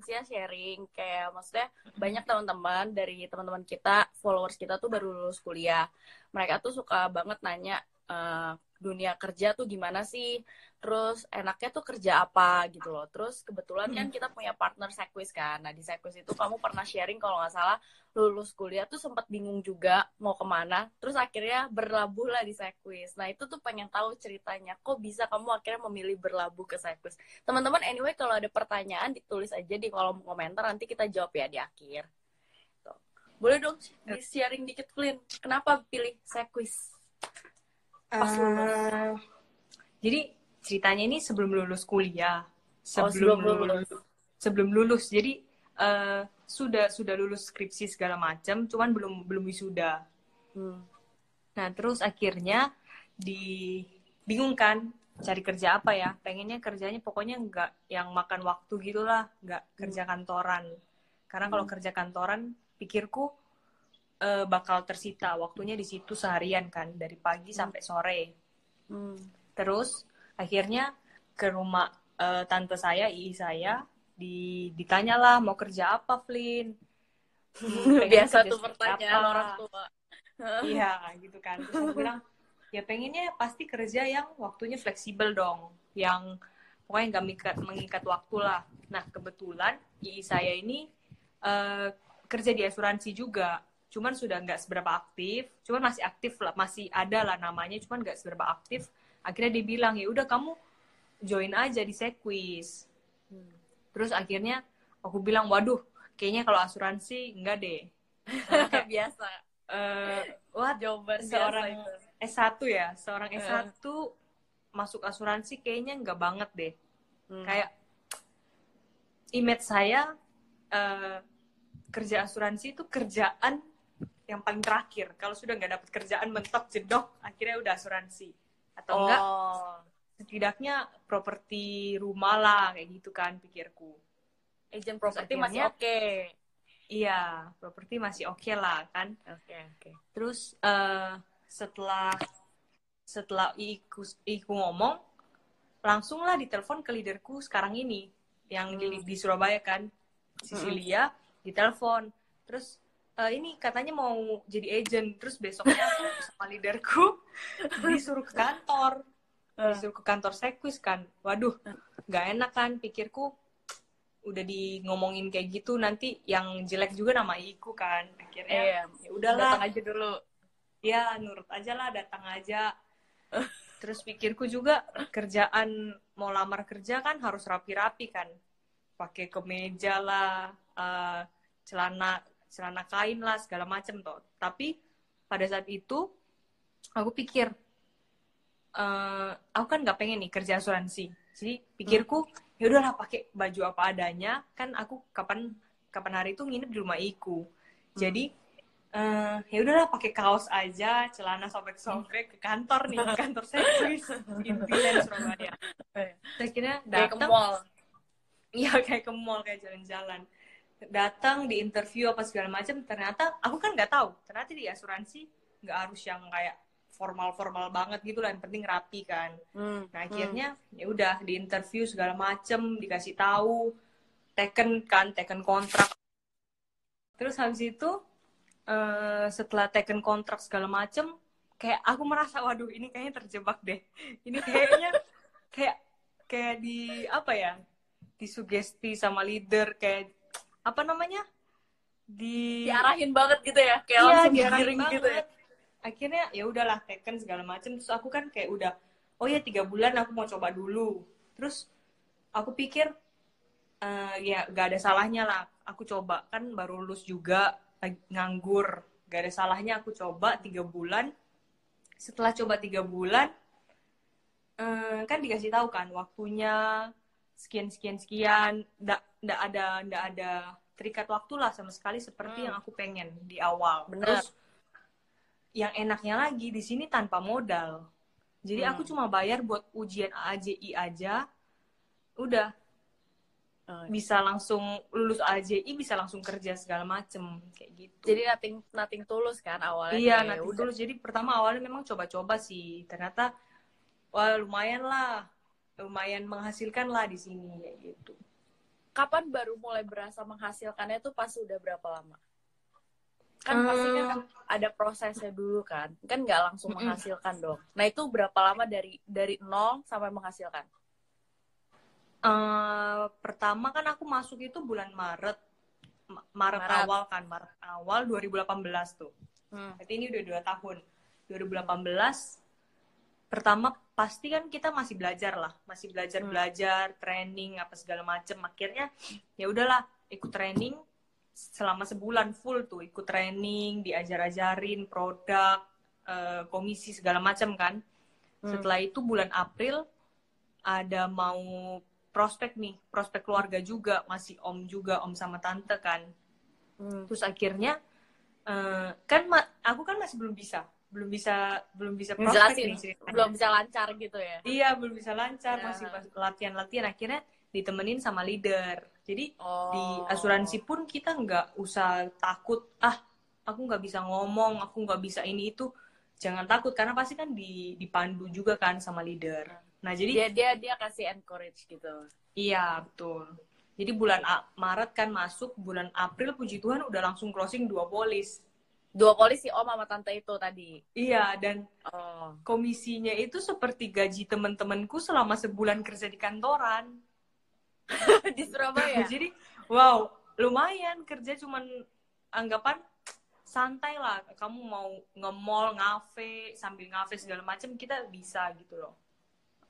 Linsia sharing. Kayak maksudnya banyak teman-teman dari teman-teman kita followers kita tuh baru lulus kuliah. Mereka tuh suka banget nanya uh, dunia kerja tuh gimana sih? Terus enaknya tuh kerja apa gitu loh. Terus kebetulan kan kita punya partner Sequis kan. Nah di Sequis itu kamu pernah sharing kalau nggak salah lulus kuliah tuh sempat bingung juga mau ke mana terus akhirnya berlabuh lah di Sequis. Nah itu tuh pengen tahu ceritanya kok bisa kamu akhirnya memilih berlabuh ke Sequis? Teman-teman anyway kalau ada pertanyaan ditulis aja di kolom komentar nanti kita jawab ya di akhir. Tuh. boleh dong di sharing dikit Flynn. Kenapa pilih Sequis pas uh, jadi ceritanya ini sebelum lulus kuliah. Sebelum, oh, sebelum lulus. sebelum lulus. Jadi uh, sudah sudah lulus skripsi segala macam cuman belum belum wisuda. Hmm. nah terus akhirnya di bingung kan cari kerja apa ya? Pengennya kerjanya pokoknya nggak yang makan waktu gitulah nggak hmm. kerja kantoran. Karena kalau hmm. kerja kantoran pikirku uh, bakal tersita waktunya di situ seharian kan dari pagi hmm. sampai sore. Hmm. Terus akhirnya ke rumah uh, tante saya, ii saya, di ditanyalah mau kerja apa, Flynn. Biasa tuh pertanyaan apa? orang tua. Iya, gitu kan. Terus aku bilang, ya pengennya pasti kerja yang waktunya fleksibel dong, yang pokoknya nggak mengikat, mengikat waktu lah. Nah kebetulan ii saya ini uh, kerja di asuransi juga cuman sudah nggak seberapa aktif cuman masih aktif lah masih ada lah namanya cuman nggak seberapa aktif akhirnya dia bilang ya udah kamu join aja di Sequis hmm. terus akhirnya aku bilang waduh kayaknya kalau asuransi enggak deh kayak biasa uh, wah jawaban seorang itu. S1 ya seorang S1 uh. masuk asuransi kayaknya enggak banget deh hmm. kayak image saya uh, kerja asuransi itu kerjaan yang paling terakhir kalau sudah nggak dapat kerjaan mentok jedok akhirnya udah asuransi atau oh. enggak setidaknya properti rumah lah kayak gitu kan pikirku agent properti masih oke okay. iya properti masih oke okay lah kan oke okay, oke okay. terus uh, setelah setelah iku iku ngomong langsung lah ditelepon ke leaderku sekarang ini yang hmm. di, di Surabaya kan Cecilia hmm. ditelepon terus uh, ini katanya mau jadi agent terus besoknya aku sama leaderku disuruh ke kantor eh. disuruh ke kantor sekwis kan. Waduh nggak enak kan pikirku udah di ngomongin kayak gitu nanti yang jelek juga nama Iku kan. Akhirnya eh, ya udahlah. datang aja dulu. Ya nurut aja lah datang aja. Terus pikirku juga kerjaan mau lamar kerja kan harus rapi-rapi kan. Pakai kemeja lah uh, celana celana kain lah segala macem toh. Tapi pada saat itu aku pikir uh, aku kan nggak pengen nih kerja asuransi. Jadi pikirku hmm. ya udahlah pakai baju apa adanya. Kan aku kapan kapan hari itu nginep di rumah iku. Hmm. jadi uh, ya udahlah pakai kaos aja celana sobek-sobek ke kantor nih. Ke kantor servis di Bilen Surabaya. Saya kira datang Iya kayak ke mall kayak jalan-jalan datang di interview apa segala macam ternyata aku kan nggak tahu ternyata di asuransi nggak harus yang kayak formal-formal banget gitu lah yang penting rapi kan hmm. nah akhirnya hmm. ya udah di interview segala macem dikasih tahu taken kan taken kontrak terus habis itu uh, setelah taken kontrak segala macem kayak aku merasa waduh ini kayaknya terjebak deh ini kayaknya kayak kayak di apa ya disugesti sama leader kayak apa namanya? Di diarahin banget gitu ya kayak iya, langsung diarahin gitu ya. akhirnya ya udahlah teken segala macam terus aku kan kayak udah oh ya tiga bulan aku mau coba dulu. Terus aku pikir uh, ya gak ada salahnya lah aku coba. Kan baru lulus juga nganggur. Gak ada salahnya aku coba tiga bulan. Setelah coba tiga bulan uh, kan dikasih tahu kan waktunya sekian sekian sekian ndak ndak ada ndak ada terikat waktu lah sama sekali seperti hmm. yang aku pengen di awal. Bener. terus yang enaknya lagi di sini tanpa modal. Jadi hmm. aku cuma bayar buat ujian AJI aja. Udah. Hmm. bisa langsung lulus AJI bisa langsung kerja segala macem. Kayak gitu. Jadi nating nating tulus kan awalnya? Iya nating tulus. Jadi pertama awalnya memang coba-coba sih. Ternyata wah lumayan lah lumayan menghasilkan lah di sini ya gitu kapan baru mulai berasa menghasilkannya tuh pas udah berapa lama? Kan pasti kan Hmm. ada prosesnya dulu kan, kan nggak langsung menghasilkan dong. Nah itu berapa lama dari dari nol sampai menghasilkan? Eh, pertama kan aku masuk itu bulan Maret. Ma- Maret, Maret. awal kan, Maret awal 2018 tuh. Hmm. Berarti ini udah dua tahun. 2018 pertama pasti kan kita masih belajar lah, masih belajar Hmm. belajar, training apa segala macem. Akhirnya ya udahlah ikut training selama sebulan full tuh ikut training, diajar-ajarin produk, eh, komisi segala macam kan. Hmm. Setelah itu bulan April ada mau prospek nih, prospek keluarga juga, masih om juga, om sama tante kan. Hmm. Terus akhirnya eh, kan aku kan masih belum bisa, belum bisa, belum bisa ceritanya. belum bisa lancar gitu ya? Iya, belum bisa lancar, Ya. masih pas- latihan-latihan. Akhirnya ditemenin sama leader. Jadi Oh. di asuransi pun kita nggak usah takut, ah aku nggak bisa ngomong, aku nggak bisa ini itu. Jangan takut karena pasti kan di, dipandu juga kan sama leader. Nah jadi dia dia dia kasih encourage gitu. Iya, betul. Jadi bulan A- Maret kan masuk, bulan April puji Tuhan udah langsung closing dua polis. Dua polisi om sama tante itu tadi. Iya, dan Oh. komisinya itu seperti gaji teman-temanku selama sebulan kerja di kantoran. di Surabaya. Jadi, wow, lumayan kerja cuman anggapan santai lah. Kamu mau nge-mall, ngafe, sambil ngafe segala macam kita bisa gitu loh.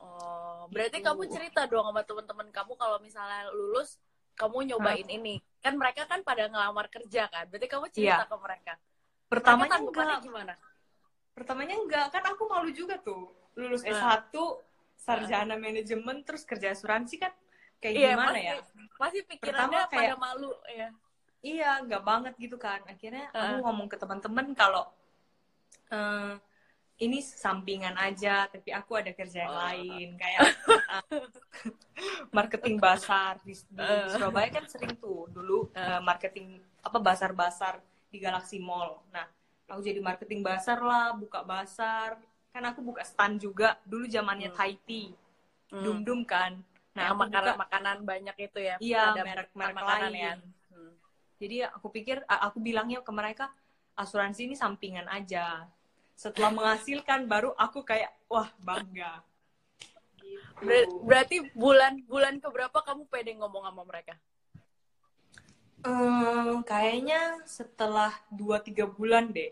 Oh, berarti Gitu. kamu cerita dong sama teman-teman kamu kalau misalnya lulus kamu nyobain ini. Kan mereka kan pada ngelamar kerja kan. Berarti kamu cerita Iya. ke mereka. Pertamanya enggak, gimana? pertamanya enggak kan aku malu juga tuh lulus Nah. S1 sarjana manajemen terus kerja asuransi kan kayak Iya, gimana pasti, ya Pasti pikirannya Pertama kayak- pada malu ya. iya enggak banget gitu kan akhirnya aku Heeh. ngomong ke teman-teman kalau eh, ini sampingan aja tapi aku ada kerja yang Oh. lain kayak eh, marketing basar di, di Eh. Surabaya kan sering tuh dulu eh, marketing apa basar-basar di Galaxy Mall nah aku jadi marketing basar lah buka basar kan aku buka stand juga dulu zamannya Hmm. Thai tea Hmm. dum dum kan Nah, aku makanan buka makanan banyak itu ya. iya Ada merek-merek makanan lain ya. Hmm. jadi aku pikir aku bilangnya ke mereka asuransi ini sampingan aja setelah menghasilkan baru aku kayak wah bangga gitu. Ber- berarti bulan bulan keberapa kamu pede ngomong sama mereka? Eh, kayaknya setelah 2-3 bulan deh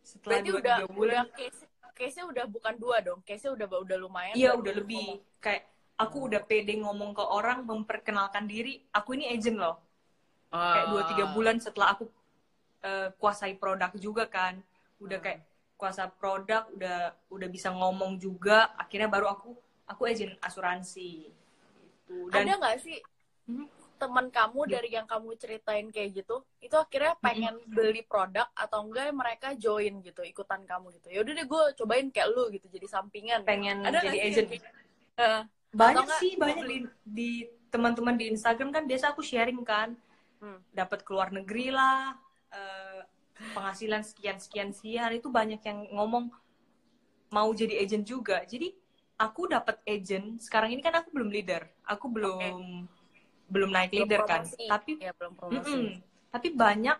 setelah Berarti 2-3 udah bulan udah case case-nya udah bukan dua dong. Case-nya udah udah lumayan. iya udah ngomong. lebih kayak aku udah pede ngomong ke orang memperkenalkan diri aku ini agent loh kayak dua tiga Ah. bulan setelah aku eh, kuasai produk juga kan udah Hmm. kayak kuasa produk udah udah bisa ngomong juga akhirnya baru aku aku agent asuransi gitu dan ada nggak sih Hmm. Teman kamu Iya. dari yang kamu ceritain kayak gitu itu akhirnya pengen beli produk atau enggak mereka join gitu ikutan kamu gitu. Ya udah deh gue cobain kayak lu gitu jadi sampingan. Pengen ada jadi agent? kayak- Eh, banyak sih banyak beli. di, di teman-teman di Instagram kan biasa aku sharing kan. Hmm. dapat keluar negeri lah eh, penghasilan sekian sekian sekian itu banyak yang ngomong mau jadi agent juga. Jadi aku dapat agent sekarang ini kan aku belum leader. Aku belum belum naik belum leader kan promosi. tapi ya belum promosi Mm-mm. tapi banyak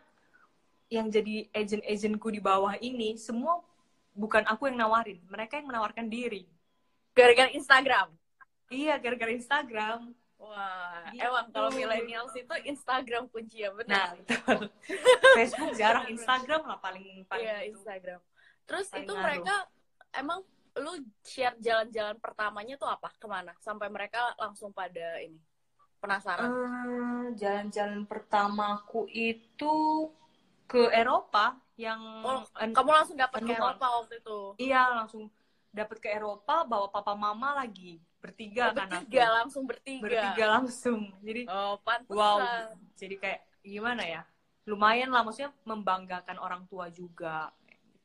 yang jadi agent-agentku di bawah ini semua bukan aku yang nawarin mereka yang menawarkan diri gara-gara Instagram iya gara-gara Instagram wah Gitu. emang kalau millennials itu Instagram kunci ya nah benar betul. Facebook jarang Instagram lah paling paling iya itu. Instagram terus Paling itu ngaruh. mereka emang lu share jalan-jalan pertamanya tuh apa ke mana sampai mereka langsung pada ini penasaran Eh, jalan-jalan pertamaku itu ke Eropa yang Oh, kamu langsung dapat ke. Eropa waktu itu iya langsung dapat ke Eropa bawa papa mama lagi bertiga Oh, kan aku. bertiga langsung bertiga. bertiga langsung jadi Oh, pantesan. wow jadi kayak gimana ya lumayan lah maksudnya membanggakan orang tua juga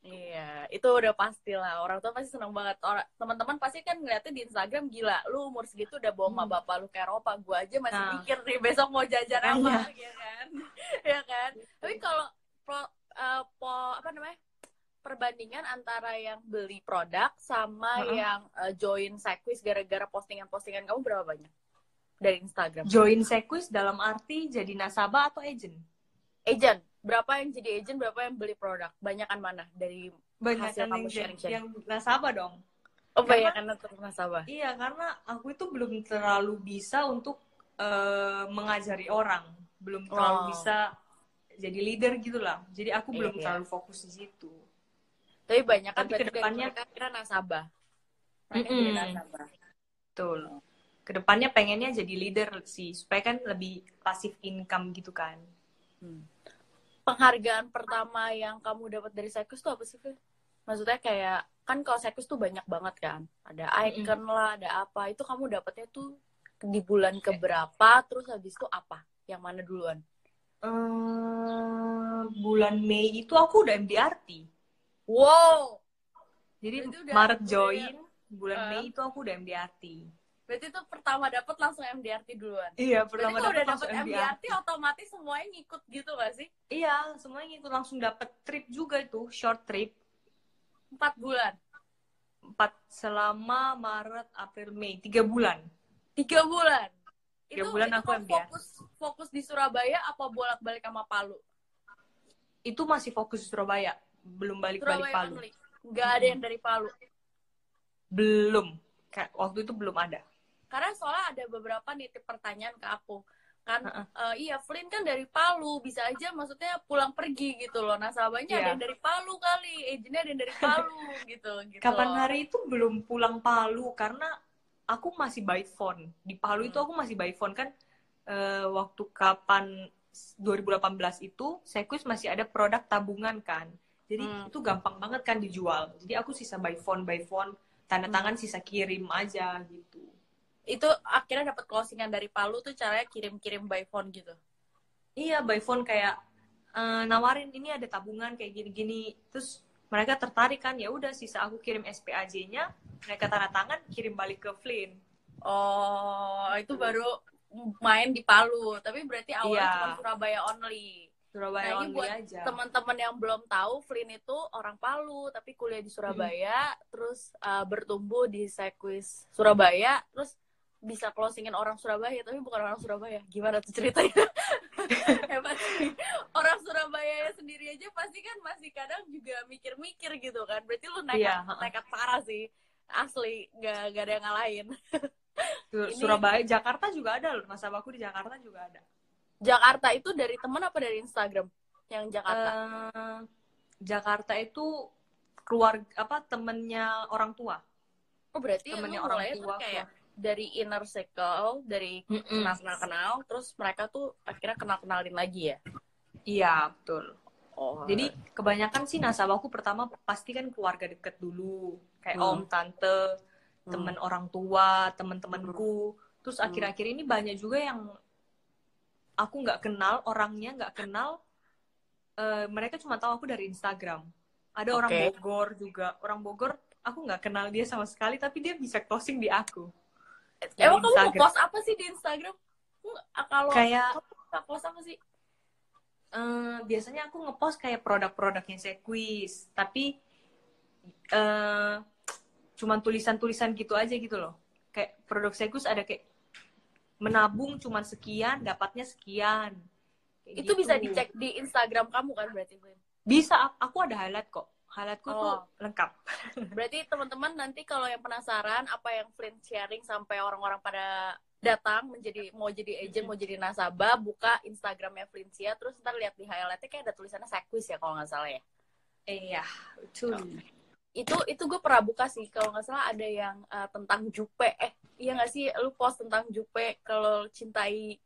Iya, itu udah pasti lah. Orang tua pasti seneng banget. Orang teman-teman pasti kan ngeliatnya di Instagram gila. Lu umur segitu udah bawa emak Hmm. bapak lu ke Eropa. Gua aja masih Nah. mikir nih besok mau jajan apa, Makanya. ya kan? ya kan? Tapi kalau pro, eh, po- apa namanya? perbandingan antara yang beli produk sama Heeh. yang eh, join Sequis gara-gara postingan-postingan kamu berapa banyak? dari Instagram? Join Sequis dalam arti jadi nasabah atau agent? Agent. Berapa yang jadi agent, berapa yang beli produk? Banyakan mana dari Banyak hasil kamu yang, sharing-sharing? yang nasabah dong. Oh, Karena- banyak untuk nasabah. Iya, karena aku itu belum terlalu bisa untuk eh, mengajari orang, belum terlalu Oh. bisa jadi leader gitu lah. Jadi aku Iya, belum iya. terlalu fokus di situ. Tapi banyak kan kedepannya- kira nasabah. Mereka Mm-mm. jadi nasabah. Betul. Ke depannya pengennya jadi leader sih, supaya kan lebih passive income gitu kan. Hmm. Penghargaan pertama yang kamu dapat dari Sekus tuh apa sih? Maksudnya kayak kan kalau Sekus tuh banyak banget kan. Ada icon lah, ada apa. Itu kamu dapatnya tuh di bulan keberapa, terus habis itu apa? Yang mana duluan? Eh, bulan Mei itu aku udah MDRT. Wow. Jadi Maret join, bulan Eh. Mei itu aku udah MDRT. Berarti itu pertama dapat langsung MDRT duluan. Iya, pertama kalau udah dapet dapat langsung MDRT otomatis semuanya ngikut gitu gak sih? Iya, semuanya itu langsung dapet trip juga itu, short trip. Empat bulan. Empat selama Maret, April, Mei, tiga bulan. Tiga bulan. Tiga itu, bulan itu aku kamu MDRT. fokus fokus di Surabaya apa bolak-balik sama Palu? Itu masih fokus di Surabaya, belum balik-balik Palu. only. Nggak ada yang dari Palu. Belum. Kayak waktu itu belum ada. Karena soalnya ada beberapa nitip pertanyaan ke aku. Kan, Heeh. eh, iya Flynn kan dari Palu. Bisa aja maksudnya pulang pergi gitu loh. Nasabahnya ada Iya. yang dari Palu kali. Agentnya ada yang dari Palu gitu. gitu Kapan loh. hari itu belum pulang Palu karena aku masih by phone. Di Palu itu Hmm. aku masih by phone kan eh, waktu kapan 2018 itu Sequis masih ada produk tabungan kan. Jadi Hmm. itu gampang banget kan dijual. Jadi aku sisa by phone by phone, tanda Hmm. tangan sisa kirim aja gitu. Itu akhirnya dapat closingan dari Palu tuh caranya kirim-kirim by phone gitu. Iya, by phone kayak eh, nawarin ini ada tabungan kayak gini-gini. Terus mereka tertarik kan, ya udah sisa aku kirim SPAJ-nya, mereka tanda tangan kirim balik ke Flynn. Oh, itu baru main di Palu. Tapi berarti awalnya Iya. cuma Surabaya only. Surabaya Nah, ini buat aja. Teman-teman yang belum tahu, Flynn itu orang Palu, tapi kuliah di Surabaya, terus uh, bertumbuh di Sequis Surabaya, terus bisa closingin orang Surabaya, tapi bukan orang Surabaya. Gimana tuh ceritanya? Hebat sih. Orang Surabaya sendiri aja pasti kan masih kadang juga mikir-mikir gitu kan. Berarti lu nekat, Iya, ha-ha. nekat parah sih. Asli, gak, gak ada yang ngalahin. Ini- Surabaya, Jakarta juga ada loh. Nasabahku di Jakarta juga ada. Jakarta itu dari temen apa dari Instagram? Yang Jakarta? Eh, Jakarta itu keluarga apa temennya orang tua. oh berarti temennya lu orang tua, kayak dari inner circle, dari Mm-mm. kenal-kenal, terus mereka tuh akhirnya kenal-kenalin lagi ya? Iya, betul. Oh, Jadi kebanyakan sih nasabahku pertama pasti kan keluarga deket dulu, kayak Hmm. om, tante, Hmm. temen orang tua, temen-temenku. Terus Hmm. akhir-akhir ini banyak juga yang aku nggak kenal orangnya, nggak kenal. eh, mereka cuma tahu aku dari Instagram. Ada orang Oke. Bogor juga, orang Bogor aku nggak kenal dia sama sekali, tapi dia bisa closing di aku. Emang kamu Instagram. nge-post apa sih di Instagram? Ah, Kalau Kayak kamu post apa sih? eh, biasanya aku ngepost kayak produk-produknya Sequis, tapi eh cuman tulisan-tulisan gitu aja gitu loh. Kayak produk Sequis ada kayak menabung cuman sekian, dapatnya sekian. Kayak Itu gitu. bisa dicek di Instagram kamu kan berarti? Bisa, aku ada highlight kok. Highlightku tuh Oh. lengkap. Berarti teman-teman nanti kalau yang penasaran apa yang Flynn sharing sampai orang-orang pada datang menjadi mau jadi agent, mau jadi nasabah, buka Instagramnya Flyncia, terus ntar lihat di highlightnya kayak ada tulisannya Sequis ya kalau nggak salah ya. Iya, betul. itu itu gue pernah buka sih kalau nggak salah ada yang uh, tentang Jupe eh iya nggak sih lu post tentang Jupe kalau cintai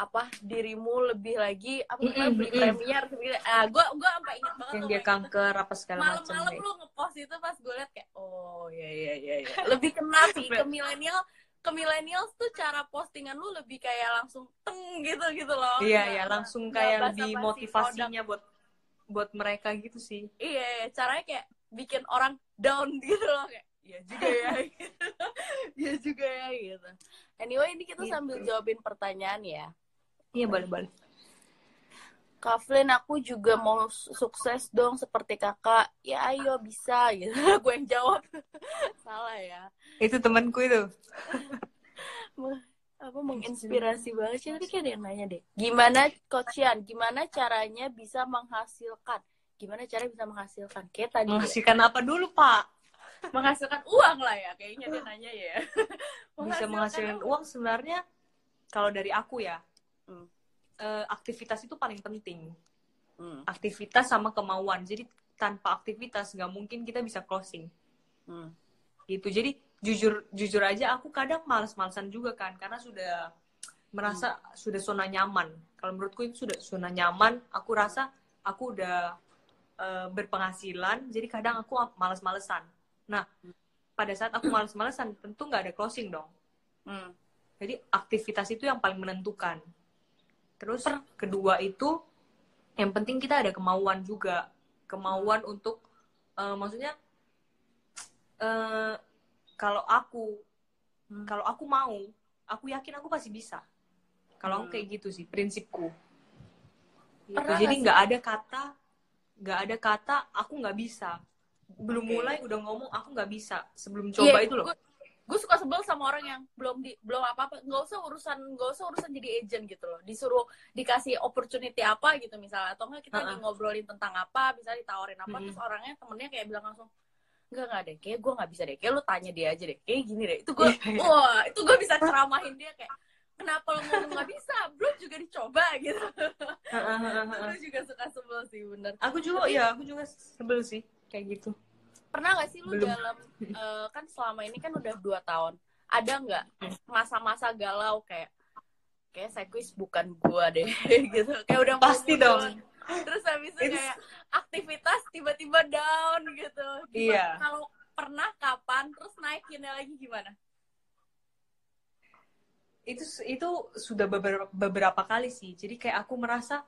apa dirimu lebih lagi apa namanya Mm-mm, beli premier gitu. ah gue gue sampai inget banget Yang dia kanker apa segala macam. malam-malam lu ngepost itu pas gue liat kayak oh iya iya iya iya lebih kena sih ke milenial ke millennials tuh cara postingan lu lebih kayak langsung teng gitu gitu loh Iya, iya, langsung kayak lebih produk. motivasinya buat buat mereka gitu sih. iya iya, caranya kayak bikin orang down gitu loh kayak iya juga ya gitu. iya juga ya gitu anyway ini kita Gitu. sambil jawabin pertanyaan ya Iya, boleh-boleh. Kavlin aku juga mau su- sukses dong seperti kakak. Ya ayo bisa gitu. Gue yang jawab. Salah ya. Itu temanku itu. apa menginspirasi banget sih. Tadi kayak ada yang nanya deh. Gimana coachian gimana caranya bisa menghasilkan? Gimana cara bisa menghasilkan? Kayak tadi menghasilkan apa dulu pak? Menghasilkan uang lah ya kayaknya dia nanya ya. Bisa menghasilkan uang sebenarnya kalau dari aku ya hmm. uh, aktivitas itu paling penting hmm. aktivitas sama kemauan jadi tanpa aktivitas nggak mungkin kita bisa closing hmm. gitu jadi jujur jujur aja aku kadang males-malesan juga kan karena sudah merasa hmm. sudah zona nyaman kalau menurutku itu sudah zona nyaman aku rasa aku udah uh, berpenghasilan jadi kadang aku males-malesan nah pada saat aku males-malesan tentu nggak ada closing dong hmm. jadi aktivitas itu yang paling menentukan terus kedua itu yang penting kita ada kemauan juga kemauan untuk uh, maksudnya uh, kalau aku hmm. kalau aku mau aku yakin aku pasti bisa kalau hmm. aku kayak gitu sih prinsipku gitu. jadi nggak ada kata nggak ada kata aku nggak bisa belum okay. mulai udah ngomong aku nggak bisa sebelum iya, coba yeah, itu loh gue suka sebel sama orang yang belum di belum apa apa nggak usah urusan nggak usah urusan jadi agent gitu loh disuruh dikasih opportunity apa gitu misalnya atau enggak kita uh -uh. ngobrolin tentang apa misalnya ditawarin apa -hmm. terus orangnya temennya kayak bilang langsung Enggak, enggak deh. Kayak gue gak bisa deh. Kayak lo tanya dia aja deh. Kayak gini deh. Itu gue, iya, iya. wah, itu gue bisa ceramahin dia kayak, kenapa lo ngomong gak bisa? Belum juga dicoba gitu. Gue juga suka sebel sih, bener. Aku juga, ya aku juga sebel sih. Kayak gitu. Pernah gak sih lu Belum. dalam, uh, kan selama ini kan udah dua tahun. Ada nggak masa-masa galau kayak, kayak sekuis bukan gue deh gitu. Kayak udah Pasti dong terus habis itu kayak aktivitas tiba-tiba down gitu iya kalau pernah kapan terus naikinnya lagi gimana itu itu sudah beberapa beberapa kali sih jadi kayak aku merasa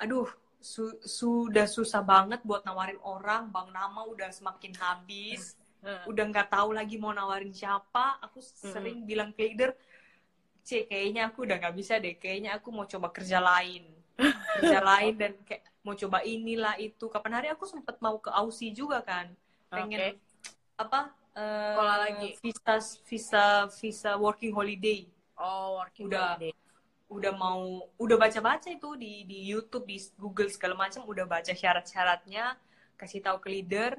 aduh su, sudah susah banget buat nawarin orang. Bang nama udah semakin habis. Hmm. udah nggak tahu lagi mau nawarin siapa. Aku hmm. sering bilang ke leader c kayaknya aku udah nggak bisa deh. Kayaknya aku mau coba kerja lain. Kerja lain dan kayak mau coba inilah itu. Kapan hari aku sempat mau ke Aussie juga kan. Pengen okay. apa uh, lagi? visa visa visa working holiday. Oh working udah. holiday. Udah mau udah baca baca itu di di YouTube di Google segala macam udah baca syarat-syaratnya kasih tahu ke leader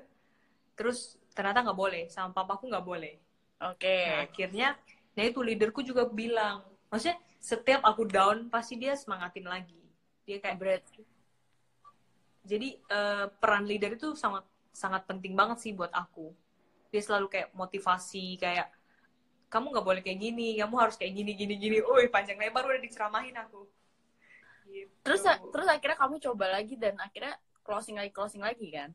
terus ternyata nggak boleh sama papaku nggak boleh. Oke. Okay. nah, akhirnya nah itu leaderku juga bilang maksudnya setiap aku down pasti dia semangatin lagi. Dia kayak berat jadi uh, peran leader itu sangat sangat penting banget sih buat aku. Dia selalu kayak motivasi kayak kamu nggak boleh kayak gini kamu harus kayak gini gini gini oh panjang lebar udah diceramahin aku gitu. terus terus akhirnya kamu coba lagi dan akhirnya closing lagi closing lagi kan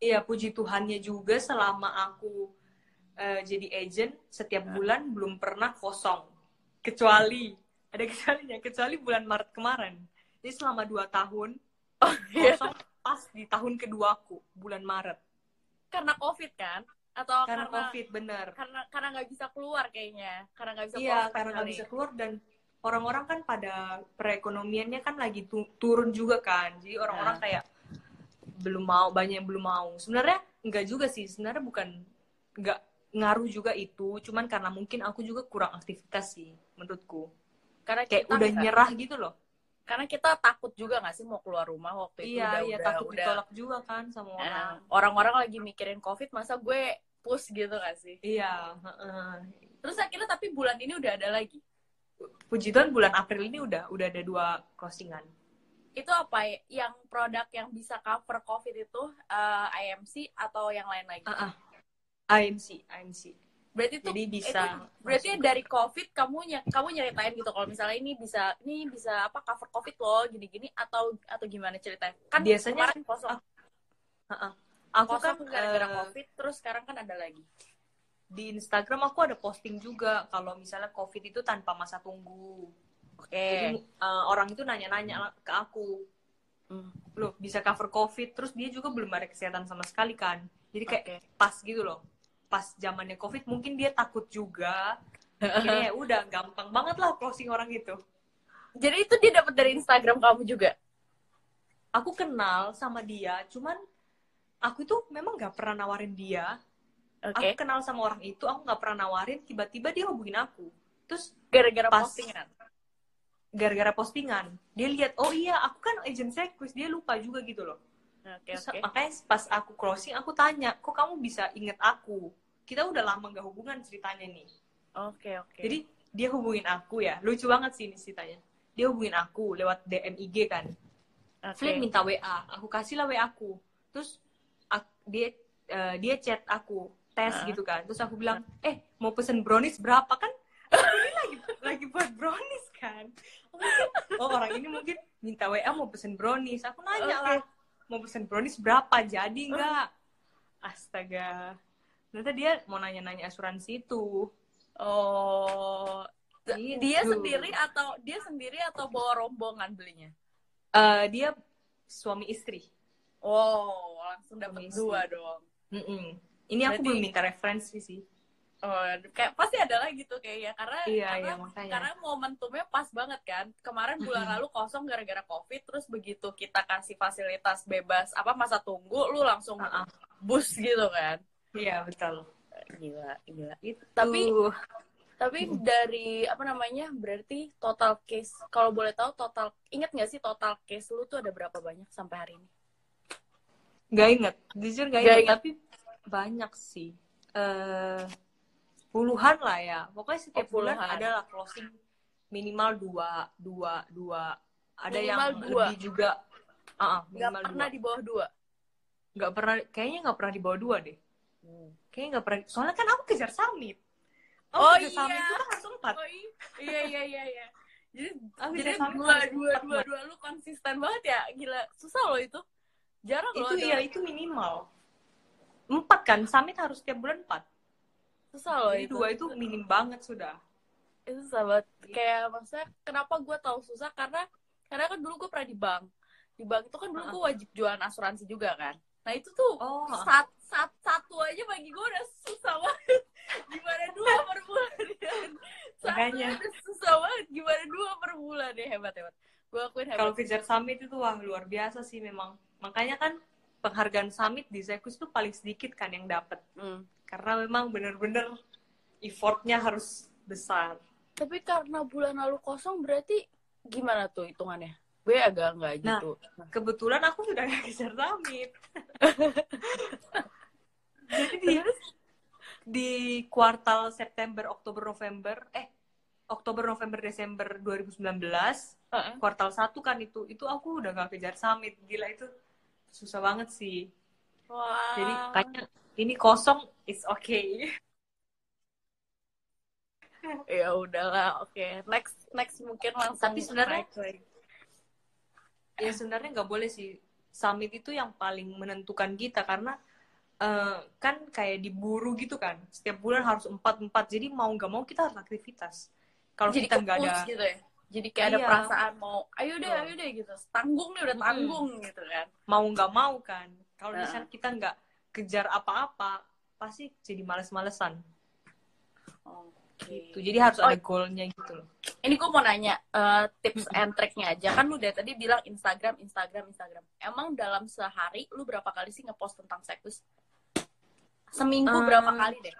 iya puji Tuhannya juga selama aku uh, jadi agent setiap bulan belum pernah kosong kecuali ada kecualinya kecuali bulan Maret kemarin jadi selama dua tahun oh, iya. pas di tahun kedua aku bulan Maret. Karena COVID kan? Atau karena, karena COVID bener. Karena karena nggak bisa keluar kayaknya. Karena nggak bisa Iya karena nggak bisa keluar dan orang-orang kan pada perekonomiannya kan lagi tu turun juga kan. Jadi orang-orang ya. kayak belum mau banyak yang belum mau. Sebenarnya nggak juga sih. Sebenarnya bukan nggak ngaruh juga itu. Cuman karena mungkin aku juga kurang aktivitas sih menurutku. Karena kayak udah nyerah gitu loh karena kita takut juga gak sih mau keluar rumah waktu itu iya, udah, iya, udah, takut udah, ditolak juga kan sama orang. nah, orang-orang lagi mikirin covid masa gue push gitu gak sih? Iya uh, terus akhirnya tapi bulan ini udah ada lagi. Puji Tuhan bulan April ini udah udah ada dua closingan. Itu apa? Ya? yang produk yang bisa cover covid itu uh, eh, IMC atau yang lain lagi? Uh, uh. IMC IMC berarti tuh jadi bisa itu, berarti masuk. dari covid kamu ny kamu nyeritain gitu kalau misalnya ini bisa ini bisa apa cover covid loh gini-gini atau atau gimana ceritanya? Kan biasanya kemarin kosong. uh, uh, aku kosong kan gara-gara uh, covid terus sekarang kan ada lagi. Di Instagram aku ada posting juga kalau misalnya covid itu tanpa masa tunggu. Oke. Okay. jadi uh, orang itu nanya-nanya ke aku. Hmm. loh bisa cover covid? Terus dia juga belum ada kesehatan sama sekali kan. Jadi kayak okay. pas gitu loh pas zamannya covid mungkin dia takut juga. Akhirnya ya udah gampang banget lah closing orang itu. Jadi itu dia dapat dari Instagram kamu juga? Aku kenal sama dia cuman aku tuh memang nggak pernah nawarin dia. Okay. aku kenal sama orang itu aku nggak pernah nawarin tiba-tiba dia hubungin aku. Terus gara-gara Pas- postingan? Gara-gara postingan. Dia lihat oh iya aku kan agent sekus dia lupa juga gitu loh oke Terus oke. makanya pas aku closing aku tanya kok kamu bisa inget aku? Kita udah lama gak hubungan ceritanya nih. Oke oke. Jadi dia hubungin aku ya. Lucu banget sih ini ceritanya. Dia hubungin aku lewat DM IG kan. Oke. Flynn minta WA aku kasih lah WA aku. Terus dia eh, dia chat aku tes Ah. gitu kan. Terus aku bilang eh mau pesen brownies berapa? Kan ini lagi lagi buat brownies kan. Oh, orang ini mungkin minta WA mau pesen brownies. Aku nanya Oke. lah mau pesen brownies berapa jadi nggak? Astaga. Ternyata dia mau nanya-nanya asuransi itu. Oh Gitu. dia sendiri atau dia sendiri atau bawa rombongan belinya? Eh, dia suami istri. Wow langsung dapat dua dong. Mm-mm. ini aku Berarti- belum minta referensi sih Oh, kayak pasti ada lah gitu kayaknya karena Iya, karena, iya, makanya. karena momentumnya pas banget kan. Kemarin bulan lalu kosong gara-gara Covid terus begitu kita kasih fasilitas bebas apa masa tunggu lu langsung Ah, ah. bus gitu kan. Iya betul. Gila, gila. Itu. Tapi tapi dari apa namanya? Berarti total case kalau boleh tahu total inget nggak sih total case lu tuh ada berapa banyak sampai hari ini? nggak inget, jujur nggak inget, inget. tapi banyak sih. Eh puluhan lah ya. Pokoknya setiap Oh, bulan ada lah closing minimal dua, dua, dua. Ada Minimal yang dua. lebih juga. Ah, Nggak minimal pernah dua. di bawah dua. Nggak pernah, kayaknya nggak pernah di bawah dua deh. Kayaknya nggak pernah. Soalnya kan aku kejar summit. Aku Oh, kejar summit iya. itu kan harus empat. Oh, iya iya iya iya. Jadi Aku jadi summit dua dua dua Mbak. dua lu konsisten banget ya gila susah loh itu jarang loh Itu iya, itu minimal. Empat kan, summit harus tiap bulan empat. Susah loh Jadi itu. dua itu minim banget sudah. itu susah banget. Kayak maksudnya kenapa gue tahu susah? Karena karena kan dulu gue pernah di bank. Di bank itu kan dulu gue wajib jualan asuransi juga kan. Nah itu tuh Oh, sat, sat, satu aja bagi gue udah susah banget. Gimana dua per bulan? Satu Makanya. udah susah banget. Gimana dua per bulan? Ya hebat hebat. Gue akuin hebat kalau kejar summit itu wah luar biasa sih memang. Makanya kan penghargaan summit di Zekus itu paling sedikit kan yang dapat. Hmm. Karena memang bener-bener effortnya harus besar. Tapi karena bulan lalu kosong berarti gimana tuh hitungannya? Gue agak nggak Nah. gitu. Kebetulan aku sudah nggak kejar summit. Jadi di, di kuartal September, Oktober, November, eh Oktober, November, Desember 2019, Heeh. kuartal satu kan itu, itu aku udah nggak kejar summit. Gila itu susah banget sih. Wah. Jadi kayaknya ini kosong is okay. ya udahlah, oke. Next next mungkin langsung Tapi sebenarnya- ya sebenarnya nggak boleh sih. Summit itu yang paling menentukan kita karena eh, kan kayak diburu gitu kan. Setiap bulan harus empat empat. Jadi mau nggak mau kita harus aktivitas. Kalau kita nggak ada, gitu ya. Jadi kayak ada Iya. perasaan mau, ayo deh, ayo deh gitu. Tanggung nih udah tanggung gitu kan. mau nggak mau kan. Kalau Heeh. misalnya kita nggak kejar apa-apa, pasti jadi males-malesan. Oke. Gitu. Jadi harus Oh, ada goalnya gitu loh. Ini gue mau nanya eh, tips and tricknya aja kan lu dari tadi bilang Instagram, Instagram, Instagram. Emang dalam sehari lu berapa kali sih ngepost tentang sekus? Seminggu Eh, berapa kali deh?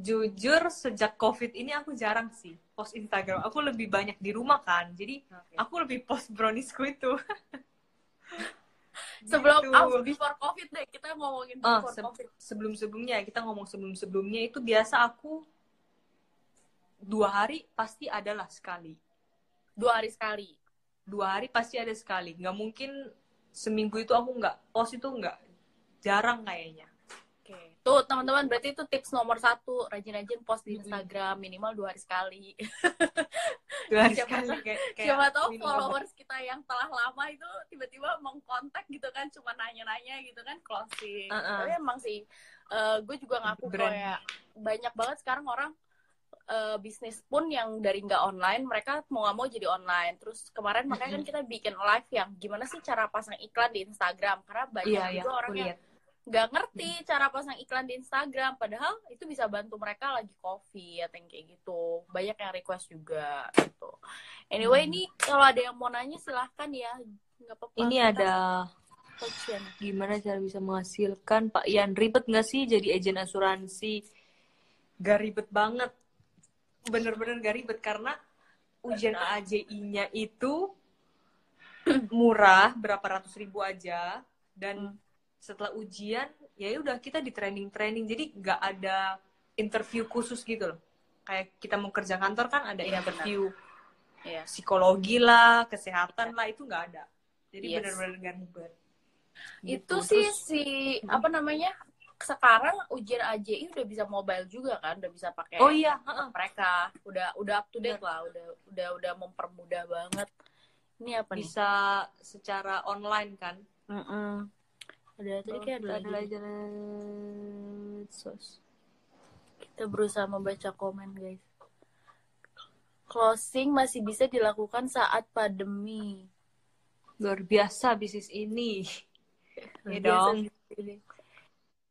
Jujur sejak COVID ini aku jarang sih post Instagram. Aku lebih banyak di rumah kan. Jadi aku lebih post browniesku itu. Sebelum Gitu. ah, before covid deh kita ngomongin Ah, before se- covid. sebelum-sebelumnya kita ngomong sebelum-sebelumnya itu biasa aku dua hari pasti adalah sekali. Dua hari sekali. Dua hari pasti ada sekali. Nggak mungkin seminggu itu aku nggak post itu nggak jarang kayaknya. Tuh teman-teman berarti itu tips nomor satu rajin-rajin post di. Instagram minimal dua hari sekali. Dua hari Siapa sekali kayak, kayak Siapa tahu followers kita yang telah lama itu tiba-tiba mengkontak gitu kan cuma nanya-nanya gitu kan closing. Uh-uh. Tapi emang sih gue juga ngaku Brand. kayak banyak banget sekarang orang eh, bisnis pun yang dari nggak online mereka mau nggak mau jadi online. Terus kemarin makanya kan kita bikin live yang gimana sih cara pasang iklan di Instagram karena banyak Iya, iya, juga orang aku yang lihat. Nggak ngerti cara pasang iklan di Instagram padahal itu bisa bantu mereka lagi covid yang kayak gitu banyak yang request juga gitu anyway Hmm. ini kalau ada yang mau nanya silahkan ya nggak apa-apa Ini Kita ada coachin. gimana cara bisa menghasilkan Pak Ian ribet nggak sih jadi agen asuransi? Gak ribet banget. bener-bener gak ribet karena ujian AAJI-nya itu murah berapa ratus ribu aja dan setelah ujian ya udah kita di training training jadi nggak ada interview khusus gitu loh kayak kita mau kerja kantor kan ada Iya, interview Iya. psikologi lah kesehatan lah itu nggak ada jadi Yes. bener-bener gak ribet Itu Gitu. sih Terus- si apa namanya? Sekarang ujian AJI udah bisa mobile juga kan, udah bisa pakai oh iya mereka. Udah udah up to date lah, udah udah udah mempermudah banget. Ini apa nih? bisa secara online kan Mm-mm. Ada tadi kayak ada lagi. sos Kita berusaha membaca komen, guys. Closing masih bisa dilakukan saat pandemi. luar biasa bisnis ini ya dong ini.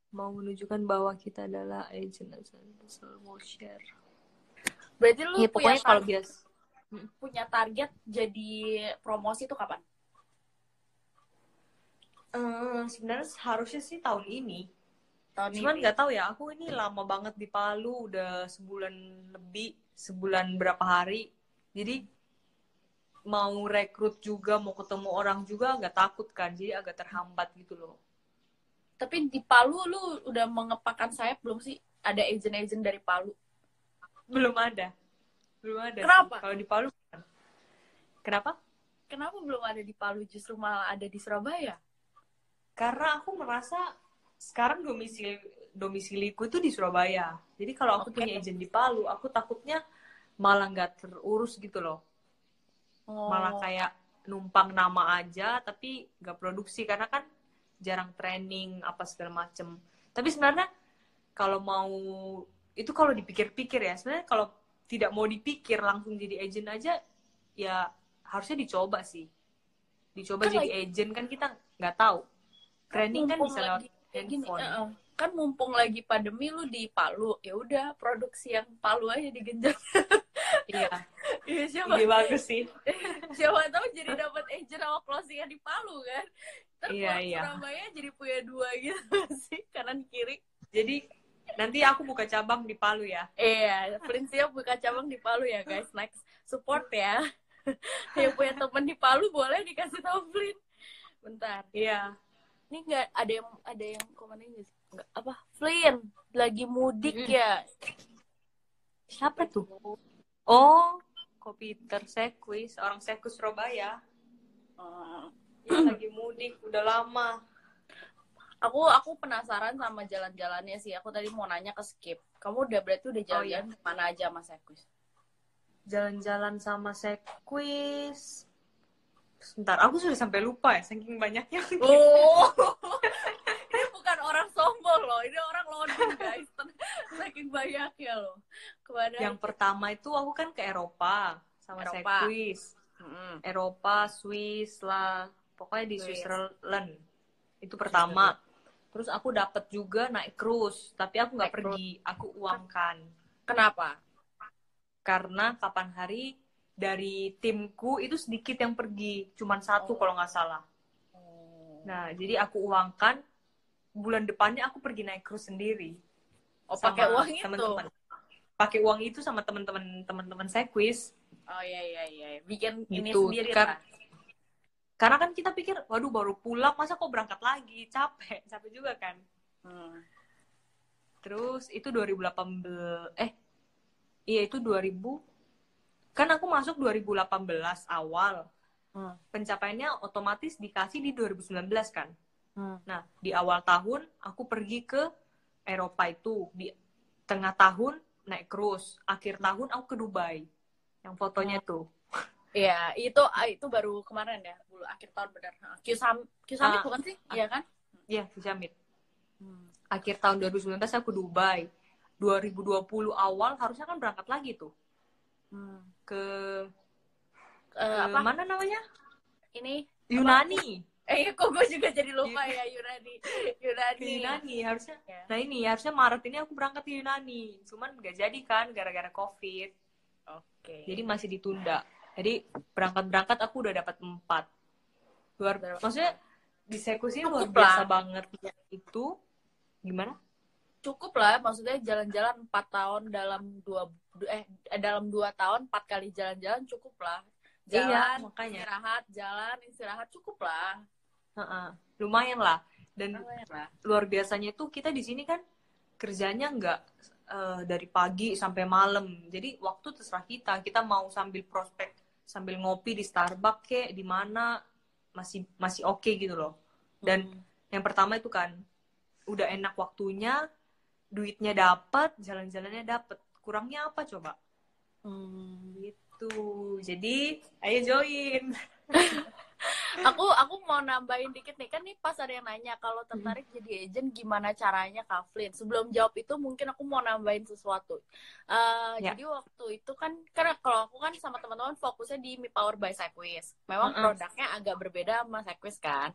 mau menunjukkan bahwa kita adalah agent asal mau share Berarti lu ya punya, pokoknya kalau punya target jadi promosi itu kapan? Eh, sebenarnya harusnya sih tahun ini Tahun cuman nggak tahu ya aku ini lama banget di Palu udah sebulan lebih sebulan berapa hari jadi mau rekrut juga mau ketemu orang juga agak takut kan jadi agak terhambat gitu loh Tapi di Palu lu udah mengepakkan sayap belum sih? Ada agent-agent dari Palu. belum ada belum ada. Kenapa? kalau di Palu kenapa Kenapa belum ada di Palu justru malah ada di Surabaya? Karena aku merasa sekarang domisili domisiliku itu di Surabaya. Jadi kalau aku Oke. punya izin di Palu aku takutnya malah nggak terurus gitu loh. Oh. malah kayak numpang nama aja tapi nggak produksi. Karena kan jarang training apa segala macem. Tapi sebenarnya kalau mau itu kalau dipikir-pikir ya. Sebenarnya kalau tidak mau dipikir langsung jadi agent aja ya harusnya dicoba sih. Dicoba Kan jadi agent kan kita nggak tahu training kan bisa lewat gini, handphone eh, eh. kan mumpung lagi pandemi lu di Palu, ya udah produksi yang Palu aja digenjot. iya Iya siapa ide bagus sih siapa tahu jadi dapat agent sama closing di Palu kan. Terus Iya, iya. Surabaya jadi punya dua gitu sih kanan kiri. jadi nanti aku buka cabang di Palu ya Iya, prinsip buka cabang di Palu ya guys. Next support ya. yang punya teman di Palu boleh dikasih tahu Flynn. Bentar. iya Ini nggak ada yang ada yang komennya nggak sih? Nggak, apa? Flynn lagi mudik ya. siapa tuh Oh, Kopiter Sekwis, orang Sekwis Surabaya. Hmm. Dia lagi mudik, udah lama. Aku aku penasaran sama jalan-jalannya sih. Aku tadi mau nanya ke Skip. Kamu udah berarti udah Oh, iya. jalan-jalan ke mana aja Mas Ekus? Jalan-jalan sama Sekwis. Sebentar, aku sudah sampai lupa ya, saking banyaknya. Oh, ini bukan orang sombong loh. Ini orang loading guys. Saking banyaknya loh. Ke mana? Yang pertama itu aku kan ke Eropa sama Eropa. Sekwis. Mm-mm. Eropa, Swiss lah, pokoknya di Swiss. Switzerland. Itu pertama. Terus aku dapat juga naik cruise, tapi aku nggak pergi, aku uangkan. Kenapa? karena kapan hari dari timku itu sedikit yang pergi, cuman satu kalau nggak salah. Nah, jadi aku uangkan bulan depannya aku pergi naik cruise sendiri. Oh, pakai uang itu. teman-teman. Pakai uang itu sama teman-teman teman-teman saya quiz. Oh iya iya iya. Bikin ini Gitu, sendiri kan. lah. Karena kan kita pikir, waduh baru pulang masa kok berangkat lagi, capek, capek juga kan. Hmm. Terus itu 2018 eh iya itu 2000 kan aku masuk 2018 awal. Hmm. Pencapaiannya otomatis dikasih di 2019 kan. Hmm. Nah, di awal tahun aku pergi ke Eropa itu, di tengah tahun naik cruise, akhir tahun aku ke Dubai. Yang fotonya tuh. Iya, itu ah, itu baru kemarin ya, dulu akhir tahun benar. Q Sam Q Summit Ah. bukan sih? Iya kan? Iya, Jamit. Hmm. Akhir tahun 2019 aku Dubai. 2020 awal harusnya kan berangkat lagi tuh Hmm. ke, ke apa? mana namanya? Ini Yunani. eh kok gue juga jadi lupa ya Yunani. Yunani. Ke Yunani harusnya. Ya. Nah ini harusnya Maret ini aku berangkat ke Yunani. Cuman nggak jadi kan gara-gara Covid. Oke. Jadi masih ditunda. Jadi berangkat-berangkat aku udah dapat empat. Luar, maksudnya di sekusi luar biasa banget itu. Gimana? Cukup lah maksudnya jalan-jalan empat tahun dalam dua eh dalam dua tahun empat kali jalan-jalan cukup lah Iya, jalan makanya. istirahat jalan istirahat cukup lah Heeh. lumayan lah dan Lumayan lah. luar biasanya tuh kita di sini kan kerjanya nggak eh, dari pagi sampai malam jadi waktu terserah kita kita mau sambil prospek sambil ngopi di Starbucks kek di mana masih masih oke gitu loh dan Hmm. yang pertama itu kan udah enak waktunya duitnya dapat jalan-jalannya dapat. Kurangnya apa coba? Hmm. gitu. Jadi ayo join aku aku mau nambahin dikit nih. Kan nih pas ada yang nanya kalau tertarik jadi agent gimana caranya Kavlin sebelum jawab itu mungkin aku mau nambahin sesuatu. Eh, Ya. jadi waktu itu kan karena kalau aku kan sama teman-teman fokusnya di Mi Power by Sequis memang Mm-mm. produknya agak berbeda sama Sequis kan.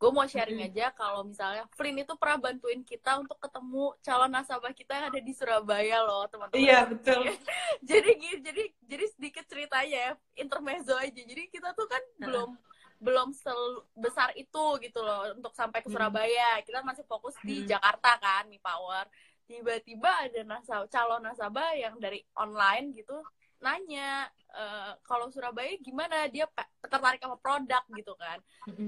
Gue mau sharing aja kalau misalnya Flynn itu pernah bantuin kita untuk ketemu calon nasabah kita yang ada di Surabaya loh teman-teman. Iya betul. Jadi jadi jadi sedikit ceritanya ya intermezzo aja. Jadi kita tuh kan belum belum sebesar itu gitu loh untuk sampai ke Hmm. Surabaya. Kita masih fokus di Hmm. Jakarta kan Mi Power. Tiba-tiba ada nasabah calon nasabah yang dari online gitu nanya eh, kalau Surabaya gimana? Dia tertarik sama produk gitu kan.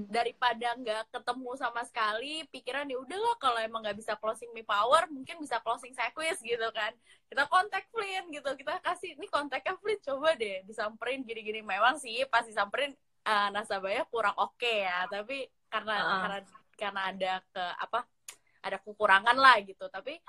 Daripada nggak ketemu sama sekali pikiran ya udahlah kalau emang nggak bisa closing Mi Power mungkin bisa closing Sequis gitu kan. Kita kontak Flynn gitu. Kita kasih ini kontaknya Flynn coba deh disamperin gini-gini. Memang sih pas disamperin eh, nasabahnya kurang oke ya tapi karena Ah. karena karena ada ke apa ada kekurangan lah gitu tapi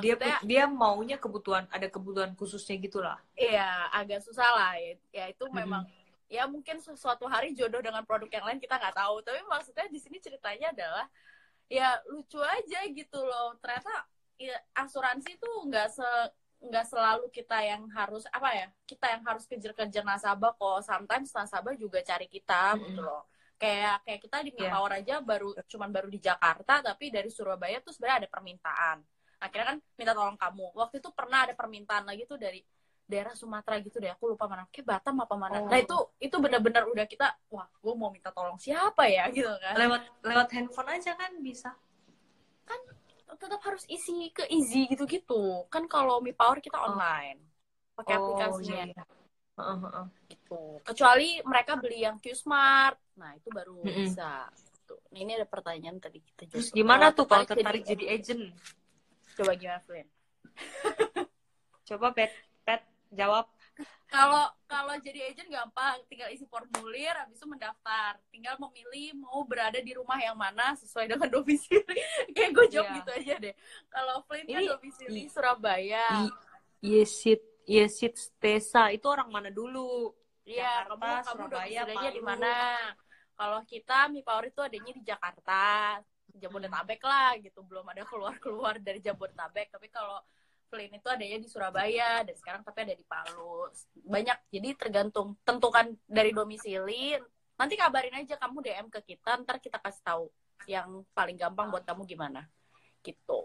dia maksudnya dia maunya kebutuhan ada kebutuhan khususnya gitulah Iya, agak susah lah. Ya, ya itu Mm-mm. memang ya mungkin suatu hari jodoh dengan produk yang lain kita nggak tahu. Tapi maksudnya di sini ceritanya adalah ya lucu aja gitu loh. Ternyata ya, asuransi itu nggak se nggak selalu kita yang harus apa ya kita yang harus kejar-kejar nasabah kok. Sometimes nasabah juga cari kita Mm-mm. gitu loh. Kayak kayak kita di. Power aja baru cuman baru di Jakarta tapi dari Surabaya tuh sebenarnya ada permintaan. Akhirnya kan minta tolong kamu. Waktu itu pernah ada permintaan lagi tuh dari daerah Sumatera gitu deh. Aku lupa mana. Kayak Batam apa mana. Oh. nah itu itu benar-benar udah kita wah gue mau minta tolong siapa ya? Gitu kan. Lewat lewat handphone aja kan bisa tetap harus isi ke easy gitu-gitu. Kan kalau Mi Power kita online. Pakai aplikasinya. iya, iya. Gitu. Kecuali mereka beli yang Q-Smart nah itu baru Mm-mm. bisa. Tuh. Nah, ini ada pertanyaan tadi kita terus gimana tuh kalau tertarik tertarik jadi agent? Coba gimana Flynn? Coba pet pet jawab kalau kalau jadi agent gampang tinggal isi formulir habis itu mendaftar tinggal memilih mau berada di rumah yang mana sesuai dengan domisili kayak gue jawab Iya. gitu aja deh kalau Flynn kan domisili Surabaya Yesit Yesit Tesa itu orang mana dulu Iya, kamu kamu Surabaya, domisilinya di mana? Kalau kita Mi Power itu adanya di Jakarta, Jabodetabek lah gitu. Belum ada keluar-keluar dari Jabodetabek. Tapi kalau Flynn itu adanya di Surabaya dan sekarang tapi ada di Palu. Banyak. Jadi tergantung tentukan dari domisili. Nanti kabarin aja kamu DM ke kita, ntar kita kasih tahu yang paling gampang buat kamu gimana. Gitu.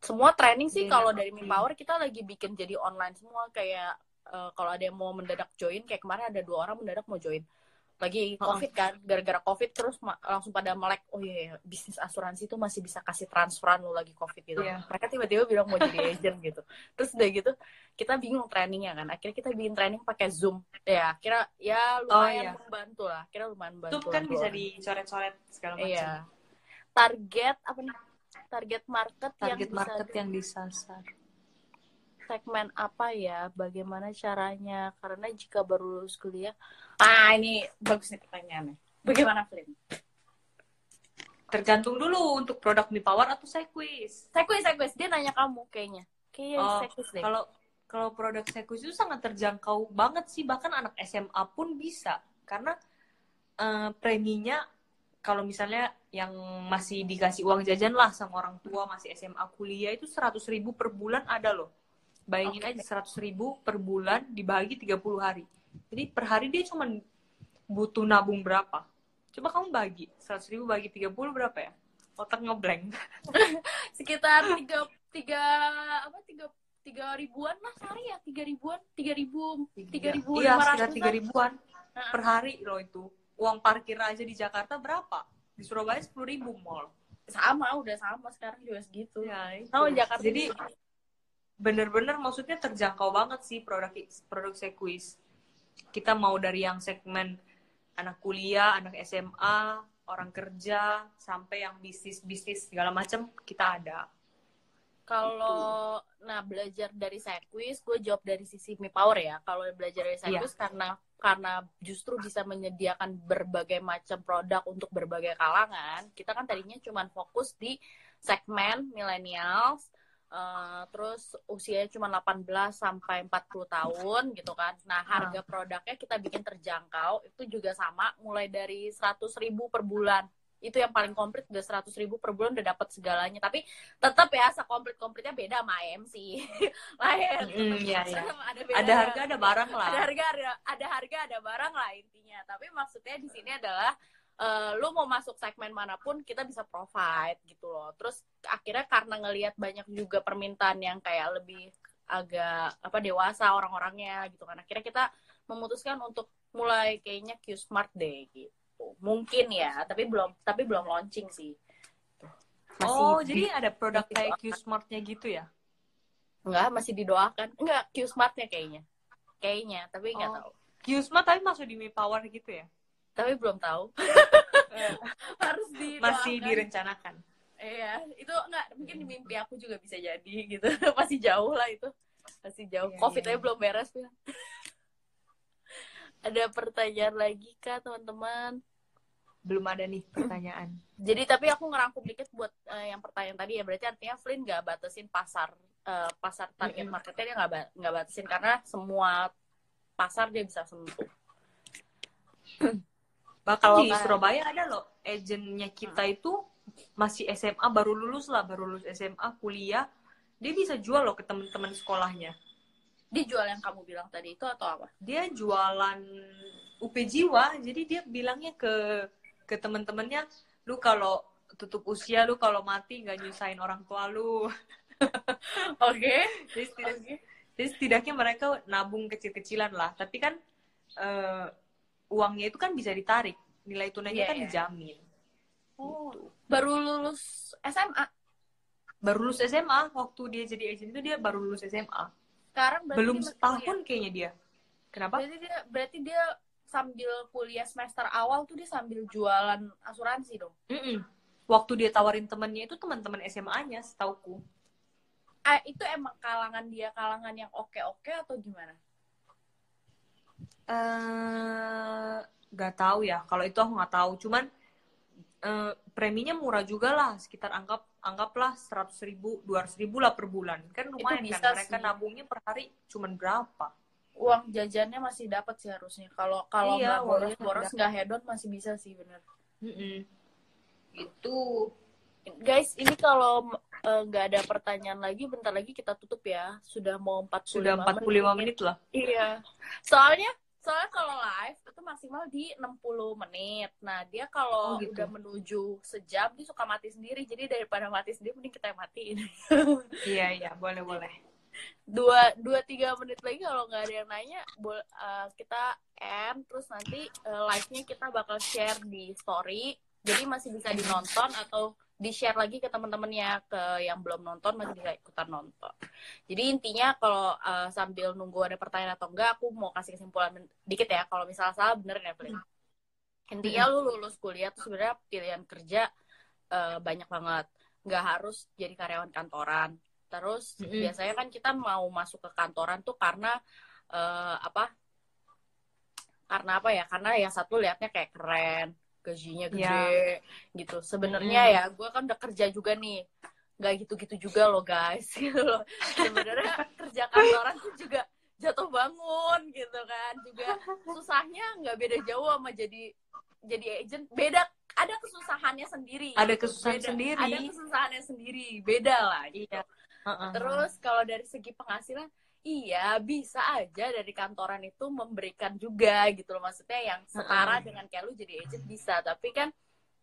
Semua training sih Iya, kalau dari Mi. Power kita lagi bikin jadi online semua kayak eh, kalau ada yang mau mendadak join kayak kemarin ada dua orang mendadak mau join lagi Oh. covid kan gara-gara covid terus langsung pada melek oh iya, iya, bisnis asuransi itu masih bisa kasih transferan lo lagi covid gitu. Iya. mereka tiba-tiba bilang mau jadi agent gitu. Terus udah gitu kita bingung trainingnya kan. Akhirnya kita bikin training pakai zoom. Ya kira ya lumayan iya. membantu lah. Kira lumayan membantu kan lah bisa dicoret-coret segala macam. Iya target apa nih? Target market, target yang bisa market yang disasar segmen apa ya? Bagaimana caranya? Karena jika baru lulus kuliah, ah ini bagus nih pertanyaannya. Bagaimana Flynn? tergantung dulu untuk produk Mi Power atau Sequis Sequis, Sequis. Dia nanya kamu kayaknya. Kayaknya Oh, Sequis deh. kalau kalau produk Sequis itu sangat terjangkau banget sih bahkan anak SMA pun bisa karena eh, preminya kalau misalnya yang masih dikasih uang jajan lah sama orang tua masih SMA kuliah itu 100.000 ribu per bulan ada loh bayangin Oke. aja 100.000 ribu per bulan dibagi 30 hari jadi per hari dia cuma butuh nabung berapa coba kamu bagi 100.000 ribu bagi 30 berapa ya otak ngeblank Sekitar tiga, tiga, apa, tiga, tiga ribuan lah sehari ya. Tiga ribuan, tiga ribu, tiga ribu iya lima sekitar ratus. tiga ribuan Heeh. per hari loh itu uang parkir aja di Jakarta berapa di Surabaya sepuluh ribu mall sama udah sama sekarang juga segitu Ya, itu. sama Jakarta Jadi juga. Bener-bener maksudnya terjangkau banget sih produk produk sekuis. Kita mau dari yang segmen anak kuliah, anak SMA, orang kerja, sampai yang bisnis-bisnis segala macam kita ada. Kalau nah belajar dari Sequis, gue jawab dari sisi Mi Power ya. Kalau belajar dari Iya. Sequis karena karena justru bisa menyediakan berbagai macam produk untuk berbagai kalangan. Kita kan tadinya cuma fokus di segmen millennials, eh, terus usianya cuma 18 sampai 40 tahun gitu kan. Nah, harga produknya kita bikin terjangkau, itu juga sama mulai dari 100.000 ribu per bulan. Itu yang paling komplit udah 100.000 ribu per bulan udah dapat segalanya. Tapi tetap ya sekomplit-komplitnya beda sama AMC. Lain. Mm, iya, iya. Ada, beda. Ada harga, ada barang lah. ada harga, ada, ada harga, ada barang lah intinya. Tapi maksudnya di sini adalah eh, lu mau masuk segmen mana pun kita bisa provide gitu loh. Terus akhirnya karena ngelihat banyak juga permintaan yang kayak lebih agak apa dewasa orang-orangnya gitu kan. Akhirnya kita memutuskan untuk mulai kayaknya Q Smart deh gitu. Mungkin ya, tapi belum tapi belum launching sih. oh, di- jadi ada produk masih kayak. Q Smart-nya gitu ya? enggak masih didoakan. Enggak Q Smartnya kayaknya. Kayaknya, tapi nggak Oh. tahu. Q Smart tapi masuk di Mi Power gitu ya? Tapi belum tahu. Harus. Masih direncanakan. Iya, itu enggak mungkin di mimpi aku juga bisa jadi gitu. Masih jauh lah itu. Masih jauh. Iya, Covid iya. aja belum beres ya. Ada pertanyaan lagi kah teman-teman? Belum ada nih pertanyaan. Jadi tapi aku ngerangkum dikit buat eh, yang pertanyaan tadi ya. Berarti artinya Flynn nggak batasin pasar eh, pasar target marketnya dia nggak ba- nggak batasin karena semua pasar dia bisa sentuh. Bahkan Kalau di Surabaya ada loh, agentnya kita itu masih SMA, baru lulus lah, baru lulus SMA, kuliah. Dia bisa jual loh ke teman-teman sekolahnya. Dia jual yang kamu bilang tadi itu atau apa? Dia jualan UP Jiwa, jadi dia bilangnya ke ke teman-temannya, lu kalau tutup usia, lu kalau mati nggak nyusahin orang tua lu. Oke. Jadi, setidak- jadi setidaknya mereka nabung kecil-kecilan lah. Tapi kan eh, uangnya itu kan bisa ditarik. Nilai tunainya Iya, kan iya. dijamin. Oh, baru lulus SMA. Baru lulus SMA, waktu dia jadi agent itu dia baru lulus SMA. Sekarang Belum setahun kayaknya dia. Kenapa? Berarti dia berarti dia sambil kuliah semester awal tuh dia sambil jualan asuransi dong. Mm-mm. Waktu dia tawarin temennya itu teman-teman SMA-nya, setauku. Ah, itu emang kalangan dia kalangan yang oke-oke atau gimana? Eh nggak tahu ya. Kalau itu aku nggak tahu. Cuman eh, preminya murah juga lah. Sekitar anggap anggaplah seratus ribu, dua ribu lah per bulan. Kan lumayan bisa kan. Mereka sih. nabungnya per hari cuman berapa? Uang jajannya masih dapat sih harusnya. Kalau kalau Iya, nggak uang boros boros nggak hedon masih bisa sih bener. Mm-mm. Itu. Guys, ini kalau eh, nggak ada pertanyaan lagi, bentar lagi kita tutup ya. Sudah mau 45 Sudah 45 menit lah. Iya. Soalnya soalnya kalau live itu maksimal di 60 menit. Nah, dia kalau Oh, gitu. udah menuju sejam dia suka mati sendiri. Jadi daripada mati sendiri mending kita yang matiin. Iya, iya. Boleh, boleh. dua dua tiga menit lagi kalau nggak ada yang nanya bol- eh, kita end terus nanti eh, live-nya kita bakal share di story jadi masih bisa dinonton atau di share lagi ke teman-temannya ke yang belum nonton masih bisa ikutan nonton. Jadi intinya kalau eh, sambil nunggu ada pertanyaan atau enggak aku mau kasih kesimpulan dikit ya. Kalau misalnya salah bener ya Flynn intinya lu lulus kuliah tuh sebenarnya pilihan kerja eh, banyak banget. Nggak harus jadi karyawan kantoran. Terus Mm-mm. biasanya kan kita mau masuk ke kantoran tuh karena eh, apa? Karena apa ya? Karena yang satu liatnya kayak keren gajinya gede gitu sebenarnya Mm-mm. ya gue kan udah kerja juga nih nggak gitu-gitu juga loh guys gitu loh sebenarnya kerja kantoran tuh juga jatuh bangun gitu kan juga susahnya nggak beda jauh sama jadi jadi agent beda ada kesusahannya sendiri Ada gitu. kesusahan Beda- sendiri. ada kesusahannya sendiri beda lah gitu. Iya. Uh-uh. Terus kalau dari segi penghasilan, iya bisa aja dari kantoran itu memberikan juga gitu loh. Maksudnya yang setara Heeh. dengan kayak lu jadi agent bisa, tapi kan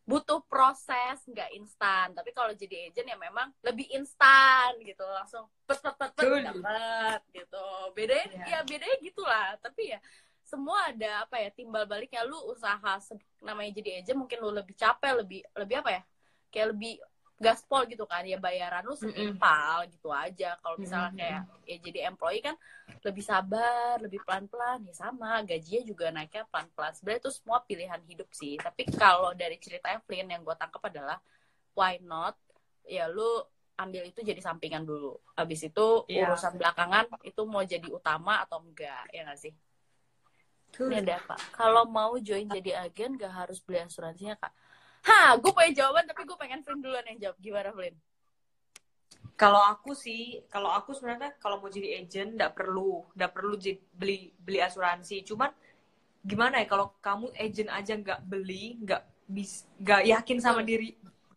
butuh proses nggak instan. Tapi kalau jadi agent ya memang lebih instan gitu, langsung pet pet pet, dapat gitu. Bedanya Iya. ya bedanya gitulah. Tapi ya semua ada apa ya timbal baliknya lu usaha namanya jadi agent mungkin lu lebih capek lebih lebih apa ya kayak lebih gaspol gitu kan ya bayaran lu setimpal gitu aja. Kalau misalnya kayak ya jadi employee kan lebih sabar lebih pelan pelan ya sama. Gajinya juga naiknya pelan pelan sebenarnya itu semua pilihan hidup sih. Tapi kalau dari cerita Evelyn yang gue tangkap adalah why not? Ya lu ambil itu jadi sampingan dulu. Habis itu Iya. urusan belakangan itu mau jadi utama atau enggak ya nggak sih? Ini ada apa kalau mau join jadi agen gak harus beli asuransinya kak Hah, gue punya jawaban tapi gue pengen Flynn duluan yang jawab. Gimana Flynn? Kalau aku sih, kalau aku sebenarnya kalau mau jadi agent nggak perlu, nggak perlu beli beli asuransi. Cuman gimana ya kalau kamu agent aja nggak beli, nggak bis, nggak yakin sama diri,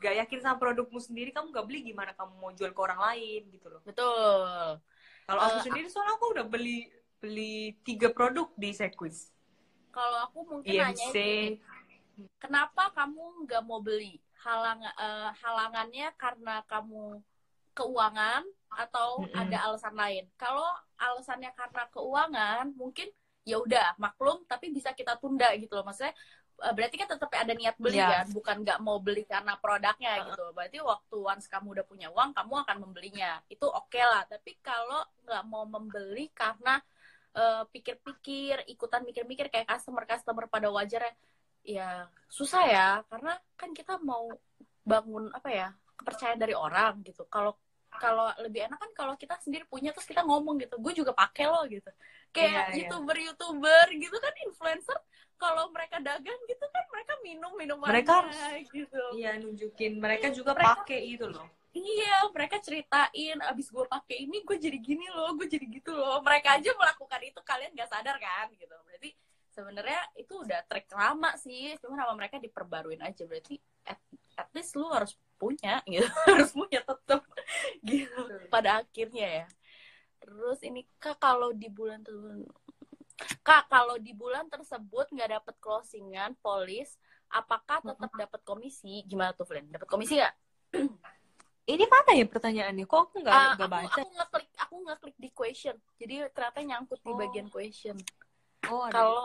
nggak yakin sama produkmu sendiri, kamu nggak beli gimana kamu mau jual ke orang lain gitu loh. Betul. Kalau aku Eh, sendiri soalnya aku udah beli beli tiga produk di Sequis. Kalau aku mungkin IMC, nanya gini, kenapa kamu nggak mau beli? Halang eh, halangannya karena kamu keuangan atau Mm-mm. ada alasan lain? Kalau alasannya karena keuangan, mungkin ya udah maklum, tapi bisa kita tunda gitu loh. Maksudnya eh, berarti kan tetap ada niat beli Iya. kan, bukan nggak mau beli karena produknya gitu. Berarti waktu once kamu udah punya uang, kamu akan membelinya. Itu oke lah. Tapi kalau nggak mau membeli karena eh, pikir-pikir, ikutan mikir-mikir kayak customer-customer pada wajarnya, ya susah ya. Karena kan kita mau bangun apa ya kepercayaan dari orang gitu. Kalau kalau lebih enak kan kalau kita sendiri punya terus kita ngomong gitu, gue juga pakai loh gitu. Kayak Iya, iya. youtuber-youtuber gitu kan influencer kalau mereka dagang gitu kan mereka minum minuman Mereka harus- gitu. Iya nunjukin mereka juga Mereka- pakai itu loh. Iya, mereka ceritain abis gue pakai ini gue jadi gini loh, gue jadi gitu loh. Mereka aja melakukan itu kalian gak sadar kan gitu. Berarti sebenarnya itu udah trik lama sih, cuma nama mereka diperbaruin aja. Berarti at, at least lu harus punya gitu, harus punya tetap gitu. Pada akhirnya ya. Terus ini kak kalau di bulan tersebut, kak kalau di bulan tersebut nggak dapet closingan polis, apakah tetap dapat komisi? Gimana tuh, Flynn? Dapat komisi nggak? Ini mana ya pertanyaannya? Kok aku nggak nggak aku, baca? aku ngeklik aku ngeklik di question jadi ternyata nyangkut di Oh. bagian question Oh, kalau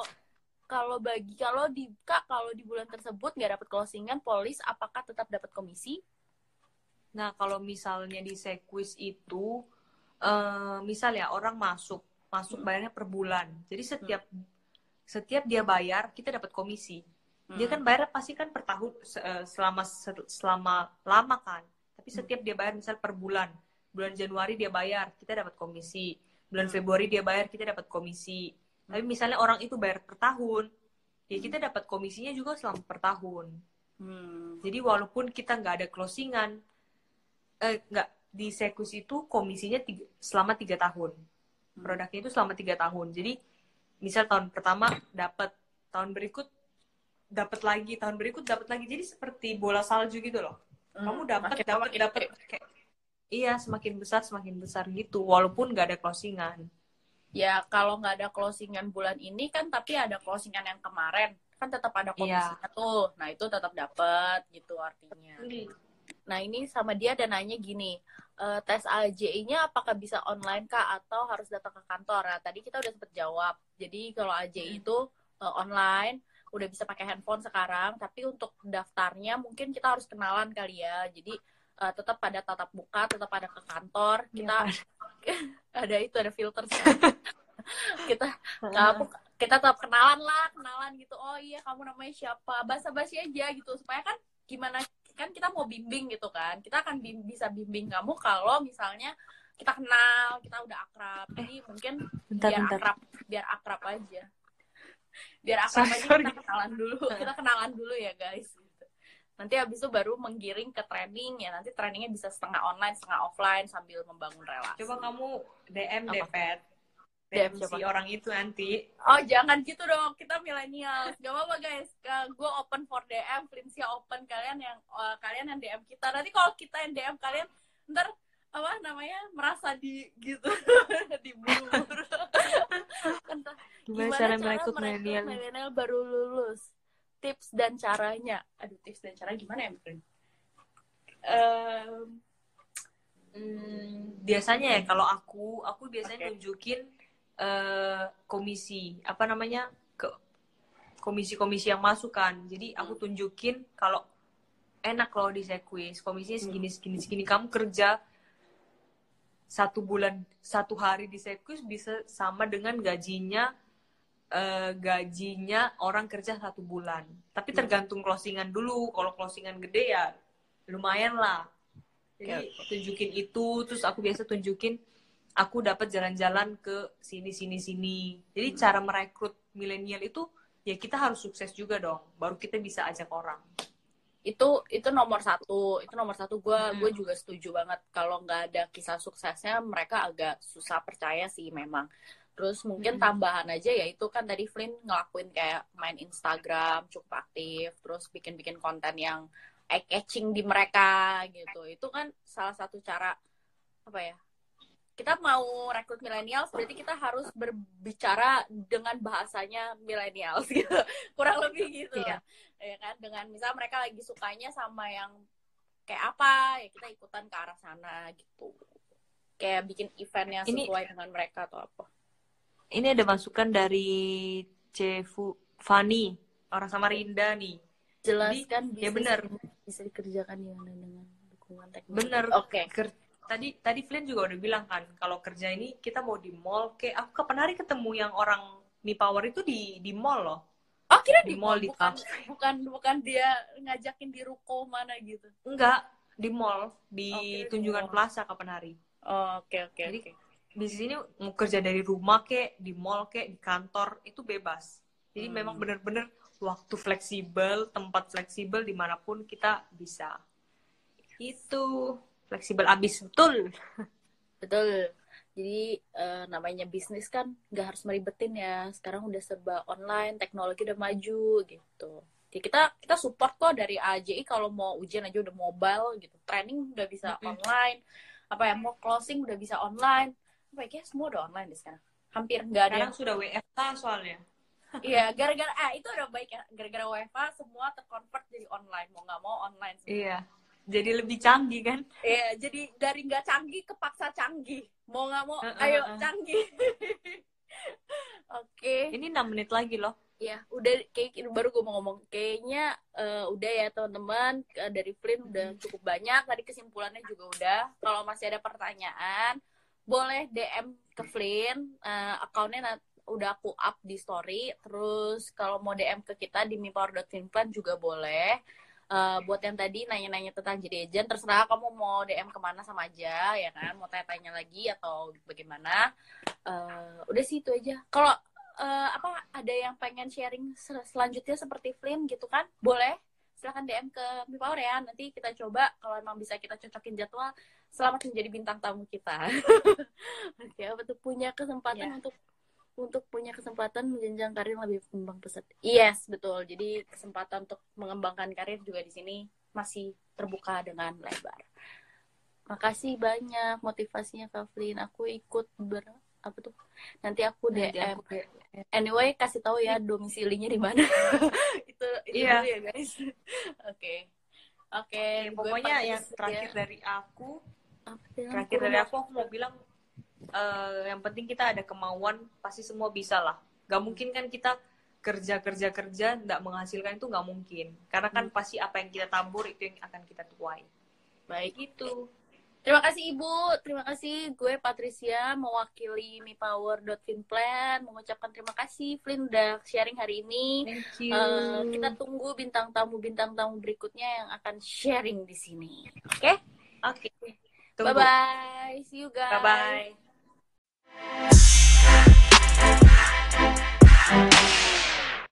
kalau bagi kalau di kak kalau di bulan tersebut nggak dapat closingan polis apakah tetap dapat komisi Nah, kalau misalnya di Sequis itu, eh, misal ya orang masuk, masuk bayarnya per bulan. Jadi setiap setiap dia bayar, kita dapat komisi. Dia Hmm. kan bayar pasti kan per tahun eh, selama se- selama lama kan. Tapi setiap dia bayar misal per bulan. Bulan Januari dia bayar, kita dapat komisi. Bulan Hmm. Februari dia bayar, kita dapat komisi. Tapi misalnya orang itu bayar per tahun, ya kita dapat komisinya juga selama per tahun. Hmm. Jadi walaupun kita nggak ada closingan, eh, nggak di Sekus itu komisinya tiga- selama tiga tahun. Hmm. Produknya itu selama tiga tahun. Jadi misal tahun pertama dapat, tahun berikut dapat lagi, tahun berikut dapat lagi. Jadi seperti bola salju gitu loh. Kamu dapat, dapat, dapat. gede. Kayak, iya, semakin besar, semakin besar gitu. Walaupun nggak ada closingan. Ya kalau nggak ada closingan bulan ini kan tapi ada closingan yang kemarin kan tetap ada Iya. komisinya tuh nah itu tetap dapat gitu artinya Nah ini sama dia dan nanya gini, eh, tes AJI-nya apakah bisa online kak atau harus datang ke kantor? Nah tadi kita udah sempet jawab. Jadi kalau AJI itu eh, online, udah bisa pakai handphone sekarang. Tapi untuk daftarnya mungkin kita harus kenalan kali ya. Jadi eh, tetap pada tatap muka, tetap ada ke kantor. Kita ada itu ada filter. kita kamu kita tetap kenalan lah kenalan gitu oh iya kamu namanya siapa basa basi aja gitu supaya kan gimana kan kita mau bimbing gitu kan kita akan bim- bisa bimbing kamu kalau misalnya kita kenal kita udah akrab jadi mungkin Bentar, biar bentar. akrab biar akrab aja biar akrab aja Sorry. kita kenalan dulu kita kenalan dulu ya guys. Nanti habis itu baru menggiring ke training ya nanti trainingnya bisa setengah online setengah offline sambil membangun relasi Coba kamu DM deh, Pet. DM si orang itu nanti. Oh jangan gitu dong, kita milenial. Gak apa-apa guys, gue open for DM, Flinsia open kalian yang eh, kalian yang DM kita. Nanti kalau kita yang DM kalian, ntar apa namanya merasa di gitu diburu-buru. Entah, Gimana, cara merekrut milenial? milenial baru lulus? Tips dan caranya. Aduh tips dan cara gimana ya? Em, hmm, biasanya ya kalau aku aku biasanya Oke. nunjukin eh, komisi apa namanya ke komisi-komisi yang masuk kan jadi aku tunjukin kalau enak loh di Sequis komisinya segini segini segini kamu kerja satu bulan satu hari di Sequis bisa sama dengan gajinya eh, gajinya orang kerja satu bulan. Tapi tergantung closingan dulu. Kalau closingan gede ya lumayan lah. Jadi tunjukin itu terus aku biasa tunjukin aku dapat jalan-jalan ke sini sini sini. Jadi cara merekrut milenial itu ya kita harus sukses juga dong. Baru kita bisa ajak orang. Itu itu nomor satu. Itu nomor satu. Gue Hmm. gue juga setuju banget. Kalau nggak ada kisah suksesnya mereka agak susah percaya sih memang terus mungkin Hmm. tambahan aja ya itu kan tadi Flynn ngelakuin kayak main Instagram cukup aktif terus bikin-bikin konten yang eye catching di mereka gitu. Itu kan salah satu cara apa ya kita mau rekrut millennials berarti kita harus berbicara dengan bahasanya millennials gitu. Kurang lebih gitu Iya. ya kan? Dengan misal mereka lagi sukanya sama yang kayak apa ya kita ikutan ke arah sana gitu. Kayak bikin event yang Ini- sesuai dengan mereka atau apa ini ada masukan dari Cefu Fani orang Samarinda nih. Jelas Jadi, ya benar. bisa dikerjakan dengan dengan dukungan teknologi. Bener. oke. Ker- tadi tadi Flynn juga udah bilang kan kalau kerja ini kita mau di mall kayak aku kapan hari ketemu yang orang Mi Power itu di di mall loh. Oh kira Di di mall, mall di bukan bukan bukan dia ngajakin di ruko mana gitu? Enggak di mall di di Tunjungan mall. Plaza kapan hari. Oh, oke oke Jadi, oke bisnis ini mau kerja dari rumah kek di mall kek di kantor itu bebas jadi Hmm. memang bener-bener waktu fleksibel tempat fleksibel di mana pun kita bisa itu fleksibel abis betul Betul. Jadi eh, namanya bisnis kan nggak harus meribetin ya. Sekarang udah serba online, teknologi udah maju gitu. Jadi kita kita support kok dari AJI kalau mau ujian aja udah mobile gitu. Training udah bisa Mm-mm. online. Apa ya mau closing udah bisa online. Apa ya kayak semua udah online deh sekarang. Hampir nggak ada. sekarang sudah WFH soalnya Iya, gara-gara ah itu udah baik ya. Gara-gara WFH semua terconvert jadi online. Mau nggak mau online. semua. iya jadi lebih canggih kan Iya, jadi dari nggak canggih kepaksa canggih. Mau nggak mau, Uh, uh, ayo uh. canggih. Oke, ini 6 menit lagi loh ya udah kayak baru gue mau ngomong kayaknya eh, udah ya teman-teman Eh, dari Flynn udah cukup banyak. Tadi kesimpulannya juga udah. Kalau masih ada pertanyaan, boleh DM ke Flynn. Eh, akunnya udah aku up di story. Terus kalau mau DM ke kita di mipower.finplan juga boleh. Eh, buat yang tadi nanya-nanya tentang jadi agent, terserah kamu mau DM ke mana sama aja, ya kan? Mau tanya-tanya lagi atau bagaimana? Eh, udah sih itu aja. Kalau eh, apa ada yang pengen sharing sel- selanjutnya seperti Flynn gitu kan? Boleh. Silahkan DM ke Mi Power ya. Nanti kita coba kalau emang bisa kita cocokin jadwal. Selamat menjadi bintang tamu kita. Oke, apa tuh punya kesempatan Ya. untuk untuk punya kesempatan menjenjang karir lebih berkembang pesat. Yes, betul. Jadi kesempatan untuk mengembangkan karir juga di sini masih terbuka dengan lebar. Makasih banyak motivasinya Kak Flynn. Aku ikut ber apa tuh? Nanti aku Nanti DM. aku- Anyway, kasih tahu ya domisilinya di mana. itu itu dulu ya, guys. Oke. Oke, Oke, gue pokoknya yang ya. terakhir dari aku yang terakhir dari aku aku mau bilang eh, yang penting kita ada kemauan pasti semua bisa lah. Gak mungkin kan kita kerja kerja kerja nggak menghasilkan itu nggak mungkin. Karena kan pasti apa yang kita tabur itu yang akan kita tuai. Baik. gitu. Terima kasih Ibu, terima kasih gue Patricia mewakili mipower.finplan mengucapkan terima kasih. Flynn udah sharing hari ini. thank you. Eh, kita tunggu bintang tamu bintang tamu berikutnya yang akan sharing di sini. Oke, oke Tunggu. Bye bye. See you guys. Bye bye.